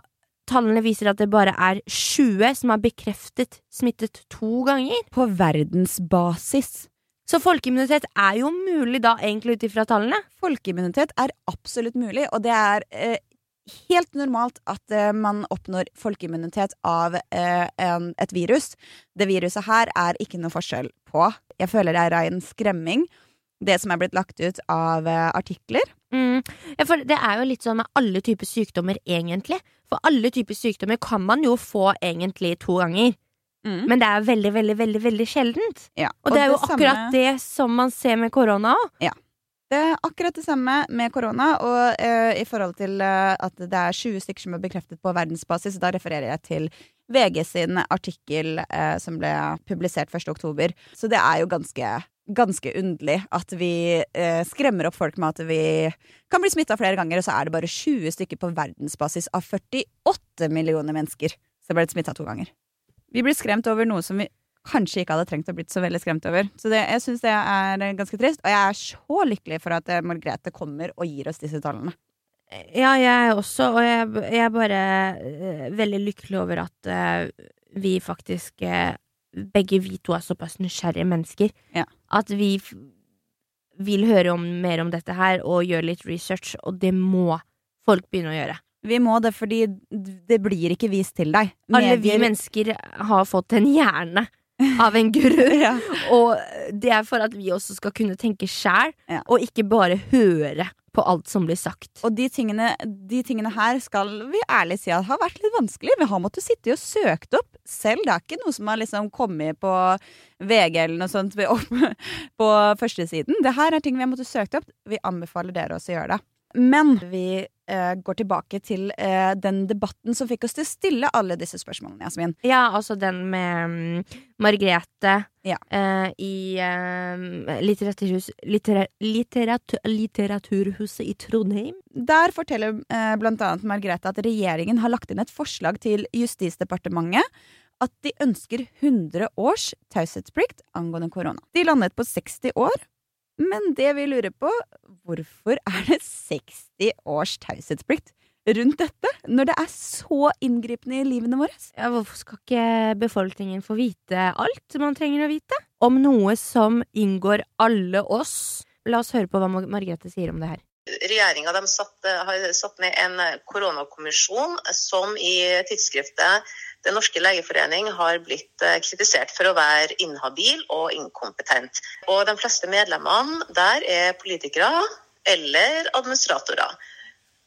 [SPEAKER 2] tallene viser at det bare er 20 som er bekreftet smittet to ganger
[SPEAKER 3] På verdensbasis.
[SPEAKER 2] Så folkeimmunitet er jo mulig da, egentlig ut ifra tallene.
[SPEAKER 3] Folkeimmunitet er absolutt mulig, og det er eh, helt normalt at eh, man oppnår folkeimmunitet av eh, en, et virus. Det viruset her er ikke noe forskjell på. Jeg føler det er rein skremming, det som er blitt lagt ut av eh, artikler.
[SPEAKER 2] Mm. Ja, for det er jo litt sånn med alle typer sykdommer, egentlig. For alle typer sykdommer kan man jo få egentlig to ganger. Men det er veldig, veldig, veldig veldig sjeldent.
[SPEAKER 3] Ja,
[SPEAKER 2] Og, det er jo
[SPEAKER 3] det
[SPEAKER 2] akkurat det som man ser med korona òg.
[SPEAKER 3] Det er akkurat det samme med korona, og uh, i forhold til uh, at det er 20 stykker som er bekreftet på verdensbasis, da refererer jeg til VG sin artikkel uh, som ble publisert 1. oktober. Så det er jo ganske Ganske underlig at vi skremmer opp folk med at vi kan bli smitta flere ganger, og så er det bare 20 stykker på verdensbasis av 48 millioner mennesker som ble smitta to ganger. Vi blir skremt over noe som vi kanskje ikke hadde trengt å blitt så veldig skremt over. Så det, jeg syns det er ganske trist, og jeg er så lykkelig for at eh, Margrethe kommer og gir oss disse tallene.
[SPEAKER 2] Ja, jeg også, og jeg, jeg er bare uh, veldig lykkelig over at uh, vi faktisk uh, Begge vi to er såpass nysgjerrige mennesker
[SPEAKER 3] Ja.
[SPEAKER 2] at vi vil høre om, mer om dette her og gjøre litt research, og det må folk begynne å gjøre.
[SPEAKER 3] Vi må det fordi det blir ikke vist til deg.
[SPEAKER 2] Alle vi mennesker har fått en hjerne av en grunn,
[SPEAKER 3] ja.
[SPEAKER 2] og det er for at vi også skal kunne tenke sjæl,
[SPEAKER 3] Ja.
[SPEAKER 2] og ikke bare høre på alt som blir sagt.
[SPEAKER 3] Og de tingene, de tingene her skal vi ærlig si at har vært litt vanskelig. Vi har måttet sitte og søkt opp selv. Det er ikke noe som har liksom kommet på VG eller noe sånt opp, på førstesiden. Det her er ting vi har måttet søkt opp. Vi anbefaler dere også å gjøre det. Men vi eh, går tilbake til uh, den debatten som fikk oss til å stille alle disse spørsmålene, Jasmin.
[SPEAKER 2] Ja, altså den med um, Margrethe
[SPEAKER 3] Ja.
[SPEAKER 2] uh, i litteraturhus, littera, litteratur, Litteraturhuset i Trondheim.
[SPEAKER 3] Der forteller blant annet Margrethe at regjeringen har lagt inn et forslag til Justisdepartementet at de ønsker 100 års taushetsplikt angående korona. De landet på 60 år, men det vi lurer på, hvorfor er det 60 års taushetsplikt rundt dette, når det er så inngripende i livene våre?
[SPEAKER 2] Ja, hvorfor skal ikke befolkningen få vite alt man trenger å vite? Om noe som inngår alle oss. La oss høre på hva Margrethe sier om det her.
[SPEAKER 4] Regjeringa har satt ned en koronakommisjon som i tidsskriftet Den norske legeforening har blitt eh, kritisert for å være inhabil og inkompetent. Og de fleste medlemmene der er politikere eller administratorer.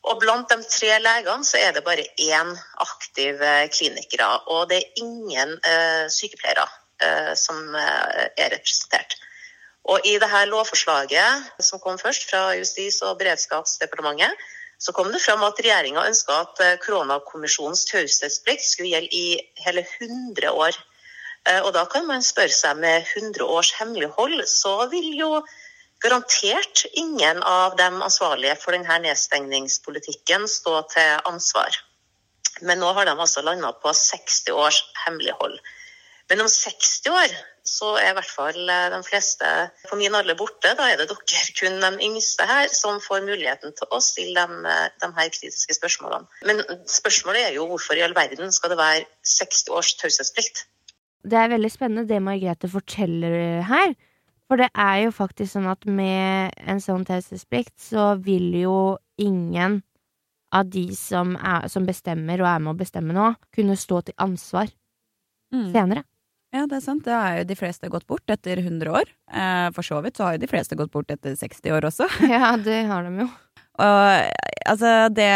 [SPEAKER 4] Og blant de tre legene så er det bare én aktiv kliniker, klinikere, og det er ingen eh, sykepleiere eh, som eh, er representert. Og i dette lovforslaget som kom først fra Justis- og beredskapsdepartementet, så kom det fram at regjeringa ønska at eh, koronakommisjonens taushetsplikt skulle gjelde i hele 100 år. Eh, Og da kan man spørre seg, med 100 års hemmelighold, så vil jo garantert ingen av dem ansvarlige for denne nedstengningspolitikken stå til ansvar. Men nå har de altså landa på 60 års hemmelighold. Men om 60 år så er i hvert fall eh, de fleste på min alder borte. Da er det dere kun de yngste her som får muligheten til å stille de, eh, de her kritiske spørsmålene. Men spørsmålet er jo hvorfor i all verden skal det være 60 års taushetsplikt?
[SPEAKER 2] Det er veldig spennende det Margrethe forteller her. For det er jo faktisk sånn at med en sånn taushetsplikt så vil jo ingen av de som, er, som bestemmer og er med å bestemme nå, kunne stå til ansvar senere.
[SPEAKER 3] Ja, det er sant. Det er jo de fleste gått bort etter 100 år. Eh, for så vidt så har jo de fleste gått bort etter 60 år også.
[SPEAKER 2] Ja, det har de jo.
[SPEAKER 3] Og altså, det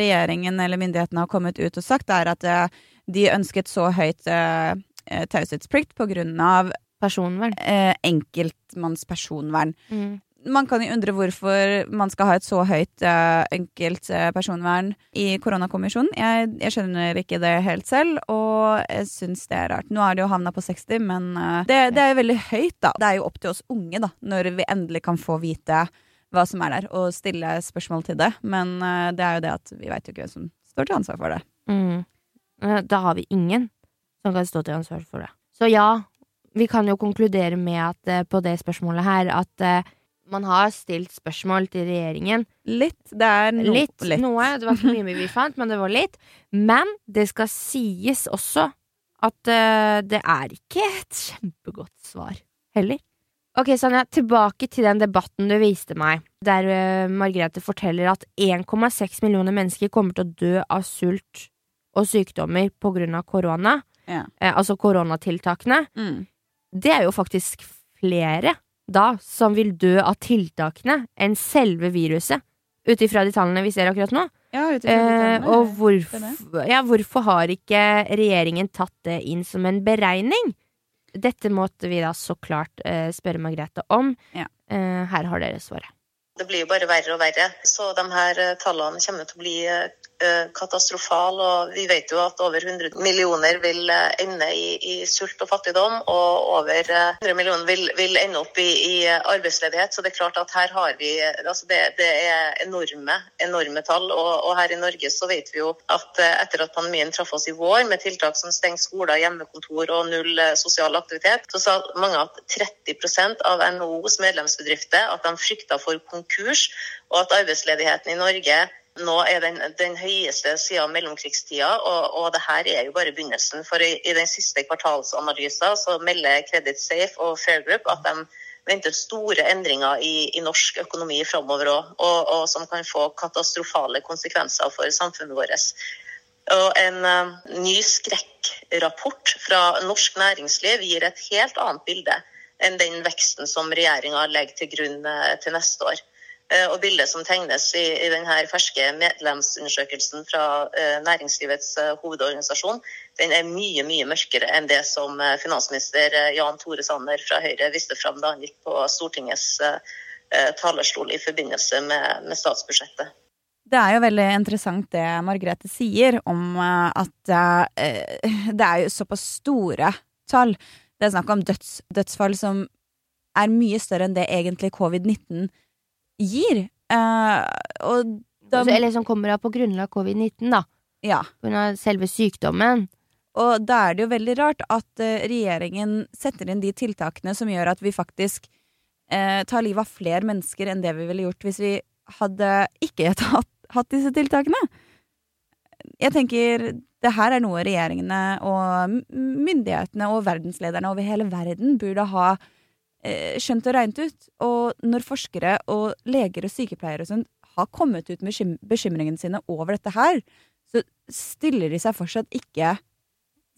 [SPEAKER 3] regjeringen eller myndighetene har kommet ut og sagt, er at eh, de ønsket så høyt eh, eh, taushetsplikt på grunn av
[SPEAKER 2] Personvern.
[SPEAKER 3] eh, enkeltmanns personvern.
[SPEAKER 2] Mm.
[SPEAKER 3] Man kan jo undre hvorfor man skal ha et så høyt uh, enkelt eh, personvern i koronakommisjonen. Jeg, jeg skjønner ikke det helt selv, og jeg syns det er rart. Nå er det jo havna på 60, men uh, det, det er jo veldig høyt, da. Det er jo opp til oss unge, da, når vi endelig kan få vite hva som er der, og stille spørsmål til det. Men uh, det er jo det at vi veit jo ikke hvem som står til ansvar for det.
[SPEAKER 2] Mm. Da har vi ingen som kan stå til ansvar for det. Så ja, vi kan jo konkludere med at på det spørsmålet her at man har stilt spørsmål til regjeringen.
[SPEAKER 3] Litt. Det er no
[SPEAKER 2] litt,
[SPEAKER 3] litt.
[SPEAKER 2] Noe. Det var ikke mye vi fant, men det var litt. Men det skal sies også at uh, det er ikke et kjempegodt svar heller. Ok, Sanja, tilbake til den debatten du viste meg, der uh, Margrethe forteller at 1,6 millioner mennesker kommer til å dø av sult og sykdommer på grunn av korona,
[SPEAKER 3] Ja.
[SPEAKER 2] Uh, altså koronatiltakene.
[SPEAKER 3] Mm.
[SPEAKER 2] Det er jo faktisk flere da som vil dø av tiltakene enn selve viruset, ut ifra de tallene vi ser akkurat nå.
[SPEAKER 3] Ja, ut ifra
[SPEAKER 2] Eh, og hvorf ja, hvorfor har ikke regjeringen tatt det inn som en beregning? Dette måtte vi da så klart eh, spørre Margrethe om.
[SPEAKER 3] Ja.
[SPEAKER 2] Eh, her har dere svaret.
[SPEAKER 4] Det blir jo bare verre og verre. Så de her eh, tallene kommer til å bli eh, eh. Og vi vet jo at over 100 millioner vil eh, ende i, i sult og fattigdom, og over eh, 100 millioner vil, vil ende opp i, i eh, arbeidsledighet. Så det er klart at her har vi eh, altså det, det er enorme, enorme tall. Og, og her i Norge så vet vi jo at eh, etter at pandemien traff oss i vår, med tiltak som stengt skoler, hjemmekontor og null eh, sosial aktivitet, så sa mange at 30% av NHOs medlemsbedrifter at de frykta for konkurs, og at arbeidsledigheten i Norge nå er den, den høyeste siden mellomkrigstida, og, og det her er jo bare begynnelsen. For i, i den siste kvartalsanalysen så melder Credit Safe og Fair Group at de venter store endringer i, i norsk økonomi framover òg, og, og som kan få katastrofale konsekvenser for samfunnet vårt. Og en uh, ny skrekkrapport fra norsk næringsliv gir et helt annet bilde enn den veksten som regjeringa legger til grunn uh, til neste år. Eh, Og bildet som tegnes i, i denne ferske medlemsundersøkelsen fra eh, Næringslivets eh, hovedorganisasjon, den er mye mye mørkere enn det som finansminister Jan Tore Sanner fra Høyre viste fram da han gikk på Stortingets talerstol i forbindelse med, med statsbudsjettet.
[SPEAKER 3] Det er jo veldig interessant det Margrethe sier om at det er jo såpass store tall. Det er snakk om døds, dødsfall som er mye større enn det egentlig covid-19 gir. Eh, og da
[SPEAKER 2] eller som kommer av på grunnlag covid-19, da.
[SPEAKER 3] Ja.
[SPEAKER 2] På av selve sykdommen.
[SPEAKER 3] Og da er det jo veldig rart at uh, regjeringen setter inn de tiltakene som gjør at vi faktisk uh, tar livet av flere mennesker enn det vi ville gjort hvis vi hadde ikke tatt, hatt disse tiltakene. Jeg tenker det her er noe regjeringene og myndighetene og verdenslederne over hele verden burde ha skjønt og regnet ut. Og når forskere og leger og sykepleiere og sånn har kommet ut med bekymringene sine over dette her, så stiller de seg fortsatt ikke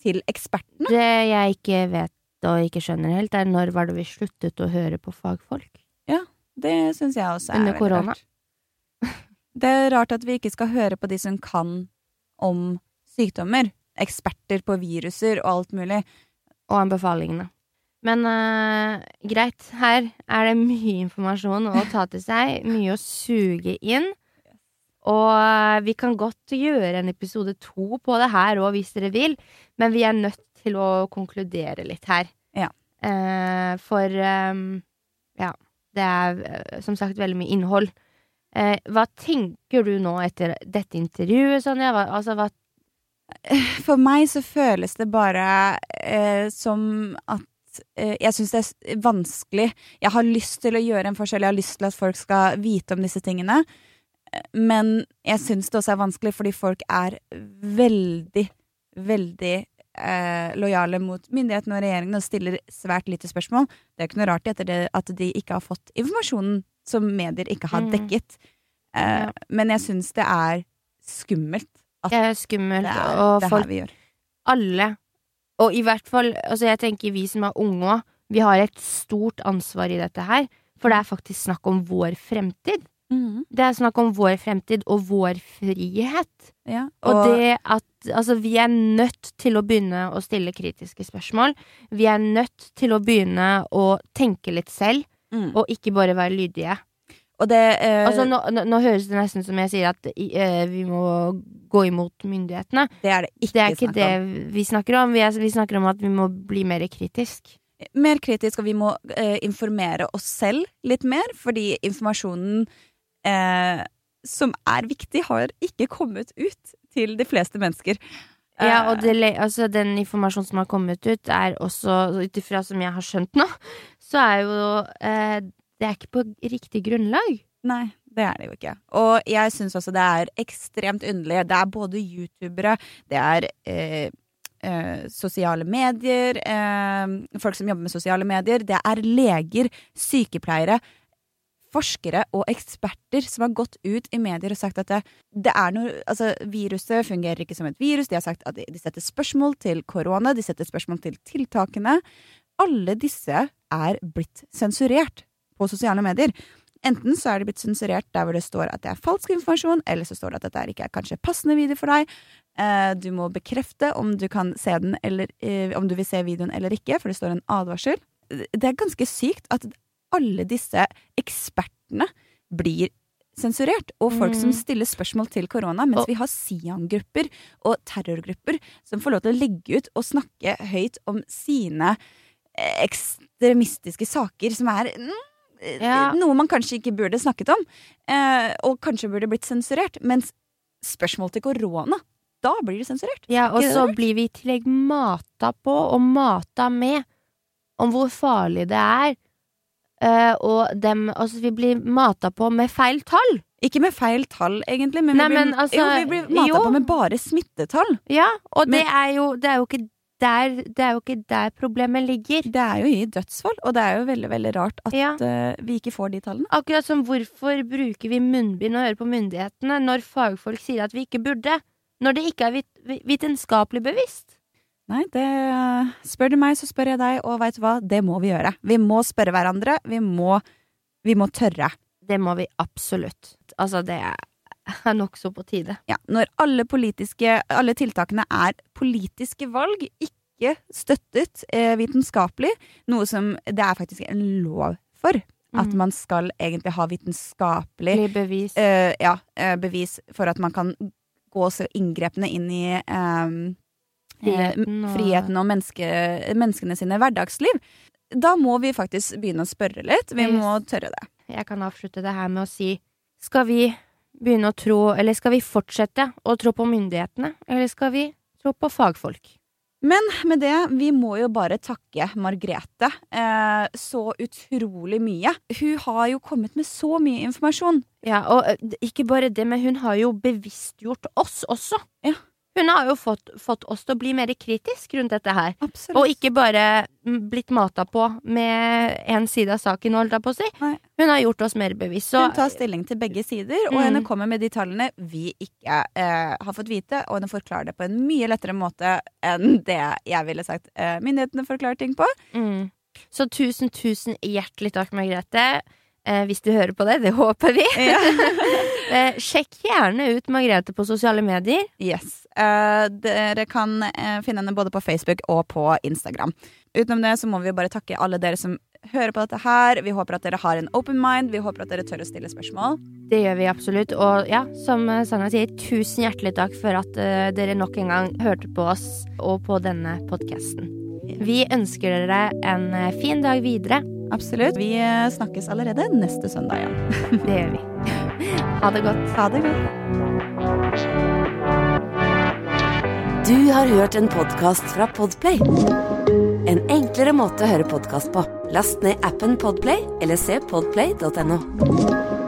[SPEAKER 3] til ekspertene.
[SPEAKER 2] Det jeg ikke vet og ikke skjønner helt, er når var det vi sluttet å høre på fagfolk?
[SPEAKER 3] Ja, Det syns jeg også er
[SPEAKER 2] Under korona.
[SPEAKER 3] rart. Det er rart at vi ikke skal høre på de som kan om sykdommer. Eksperter på viruser og alt mulig.
[SPEAKER 2] og anbefalingene. Men uh, greit, her er det mye informasjon å ta til seg, mye å suge inn. Og eh, vi kan godt gjøre en episode to på det her òg, hvis dere vil, men vi er nødt til å konkludere litt her.
[SPEAKER 3] Ja.
[SPEAKER 2] Uh, for um, ja, det er som sagt veldig mye innhold. Uh, hva tenker du nå etter dette intervjuet, Sonja? Hva, altså, hva
[SPEAKER 3] For meg så føles det bare eh, som at eh, jeg syns det er vanskelig. Jeg har lyst til å gjøre en forskjell, jeg har lyst til at folk skal vite om disse tingene. Eh, Men jeg syns det også er vanskelig fordi folk er veldig, veldig eh, lojale mot myndighetene og regjeringen og stiller svært lite spørsmål. Det er ikke noe rart etter det at de ikke har fått informasjonen som medier ikke har
[SPEAKER 2] Mm.
[SPEAKER 3] dekket. Eh,
[SPEAKER 2] Ja.
[SPEAKER 3] Men jeg syns det er skummelt at
[SPEAKER 2] det er skummelt,
[SPEAKER 3] det er
[SPEAKER 2] og
[SPEAKER 3] det
[SPEAKER 2] folk
[SPEAKER 3] her vi gjør.
[SPEAKER 2] alle, og i hvert fall altså jeg tenker vi som er unge òg, vi har et stort ansvar i dette her. For det er faktisk snakk om vår fremtid.
[SPEAKER 3] Mm.
[SPEAKER 2] Det er snakk om vår fremtid og vår frihet.
[SPEAKER 3] Ja.
[SPEAKER 2] Og, det at Altså, vi er nødt til å begynne å stille kritiske spørsmål. Vi er nødt til å begynne å tenke litt selv,
[SPEAKER 3] mm.
[SPEAKER 2] og ikke bare være lydige.
[SPEAKER 3] Og det eh,
[SPEAKER 2] Altså, nå, nå, høres det nesten som jeg sier at eh, vi må gå imot myndighetene.
[SPEAKER 3] Det er det ikke,
[SPEAKER 2] Det er ikke det
[SPEAKER 3] om.
[SPEAKER 2] vi snakker om. Vi, er, vi snakker om at vi må bli mer kritisk.
[SPEAKER 3] mer kritisk, og vi må eh, informere oss selv litt mer, fordi informasjonen eh, som er viktig, har ikke kommet ut til de fleste mennesker.
[SPEAKER 2] Ja, og
[SPEAKER 3] Eh,
[SPEAKER 2] det, altså, den informasjonen som har kommet ut, er også, ut ifra som jeg har skjønt nå, så er jo eh, Det er ikke på riktig grunnlag.
[SPEAKER 3] Nei, det er det jo ikke. Og jeg syns også det er ekstremt underlig. Det er både youtubere, det er eh, eh, sosiale medier, eh, folk som jobber med sosiale medier, det er leger, sykepleiere, forskere og eksperter som har gått ut i medier og sagt at det, det noe Altså, viruset fungerer ikke som et virus. De har sagt at de setter spørsmål til korona, de setter spørsmål til tiltakene. Alle disse er blitt sensurert på sosiale medier. Enten så er de blitt sensurert der hvor det står at det er falsk informasjon, eller så står det at dette ikke er kanskje passende video for deg. Eh, du må bekrefte om du kan se den eller eh, om du vil se videoen eller ikke, for det står en advarsel. Det er ganske sykt at alle disse ekspertene blir sensurert, og folk som
[SPEAKER 2] Mm.
[SPEAKER 3] stiller spørsmål til korona, mens
[SPEAKER 2] Og-
[SPEAKER 3] vi har Sian-grupper og terrorgrupper som får lov til å legge ut og snakke høyt om sine eh, ekstremistiske saker, som er mm,
[SPEAKER 2] Ja.
[SPEAKER 3] noe man kanskje ikke burde snakket om, eh, og kanskje burde blitt sensurert. Mens spørsmål til korona, da blir det sensurert.
[SPEAKER 2] Ja, og så blir vi i tillegg mata på og mata med om hvor farlig det er. Eh, og dem Altså, vi blir mata på med feil tall.
[SPEAKER 3] Ikke med feil tall, egentlig, men,
[SPEAKER 2] Nei,
[SPEAKER 3] vi blir,
[SPEAKER 2] men altså,
[SPEAKER 3] jo, vi blir mata
[SPEAKER 2] jo.
[SPEAKER 3] på med bare smittetall.
[SPEAKER 2] Ja, og det er jo Det er jo ikke der Det er jo ikke der problemet ligger.
[SPEAKER 3] Det er jo i dødsfall, og det er jo veldig veldig rart at
[SPEAKER 2] Ja.
[SPEAKER 3] uh, vi ikke får de tallene.
[SPEAKER 2] Akkurat som hvorfor bruker vi munnbind og hører på myndighetene når fagfolk sier at vi ikke burde? Når det ikke er vit vitenskapelig bevisst.
[SPEAKER 3] Nei, det Spør du meg, så spør jeg deg, og veit du hva, det må vi gjøre. Vi må spørre hverandre. Vi må, vi må tørre.
[SPEAKER 2] Det må vi absolutt. Altså, det er nokså på tide.
[SPEAKER 3] Ja, når alle Alle tiltakene er politiske valg, ikke støttet eh, vitenskapelig, noe som det er faktisk en lov for. At
[SPEAKER 2] Mm.
[SPEAKER 3] man skal egentlig ha vitenskapelig
[SPEAKER 2] bevis.
[SPEAKER 3] eh, ja, eh, bevis for at man kan gå så inngrepne inn i eh,
[SPEAKER 2] Friheten og-
[SPEAKER 3] friheten og menneske, menneskene sine hverdagsliv. Da må vi faktisk begynne å spørre litt. Vi må tørre det.
[SPEAKER 2] Jeg kan avslutte det her med å si Skal vi begynne å tro Eller skal vi fortsette å tro på myndighetene? Eller skal vi tro på fagfolk?
[SPEAKER 3] Men med det, vi må jo bare takke Margrethe eh, så utrolig mye. Hun har jo kommet med så mye informasjon.
[SPEAKER 2] Ja, og ikke bare det, men hun har jo bevisstgjort oss også.
[SPEAKER 3] Ja.
[SPEAKER 2] Hun har jo fått, fått oss til å bli mer kritisk rundt dette her.
[SPEAKER 3] Absolutt.
[SPEAKER 2] Og ikke bare mm, blitt mata på med én side av saken, holdt jeg på å si.
[SPEAKER 3] Nei.
[SPEAKER 2] Hun har gjort oss mer bevisst. Så
[SPEAKER 3] Hun tar stilling til begge sider, og
[SPEAKER 2] Mm.
[SPEAKER 3] henne kommer med de tallene vi ikke eh, har fått vite, og henne forklarer det på en mye lettere måte enn det jeg ville sagt eh, myndighetene forklarer ting på.
[SPEAKER 2] Mm. Så tusen, tusen hjertelig takk, Margrethe. Eh, hvis du hører på det, det håper vi. eh, sjekk gjerne ut Margrethe på sosiale medier.
[SPEAKER 3] Yes. Eh, dere kan eh, finne henne både på Facebook og på Instagram. Utenom det så må vi bare takke alle dere som hører på dette her. Vi håper at dere har en open mind. Vi håper at dere tør å stille spørsmål.
[SPEAKER 2] Det gjør vi absolutt. Og ja, som Sanja sier, tusen hjertelig takk for at uh, dere nok en gang hørte på oss og på denne podkasten. Vi ønsker dere en eh, fin dag videre.
[SPEAKER 3] Absolutt. Vi eh, snakkes allerede neste søndag igjen.
[SPEAKER 2] Det gjør vi. Ha det godt.
[SPEAKER 3] Ha det godt.
[SPEAKER 1] Du har hørt en podkast fra Podplay. En enklere måte å høre podkast på. Last ned appen Podplay eller se podplay.no.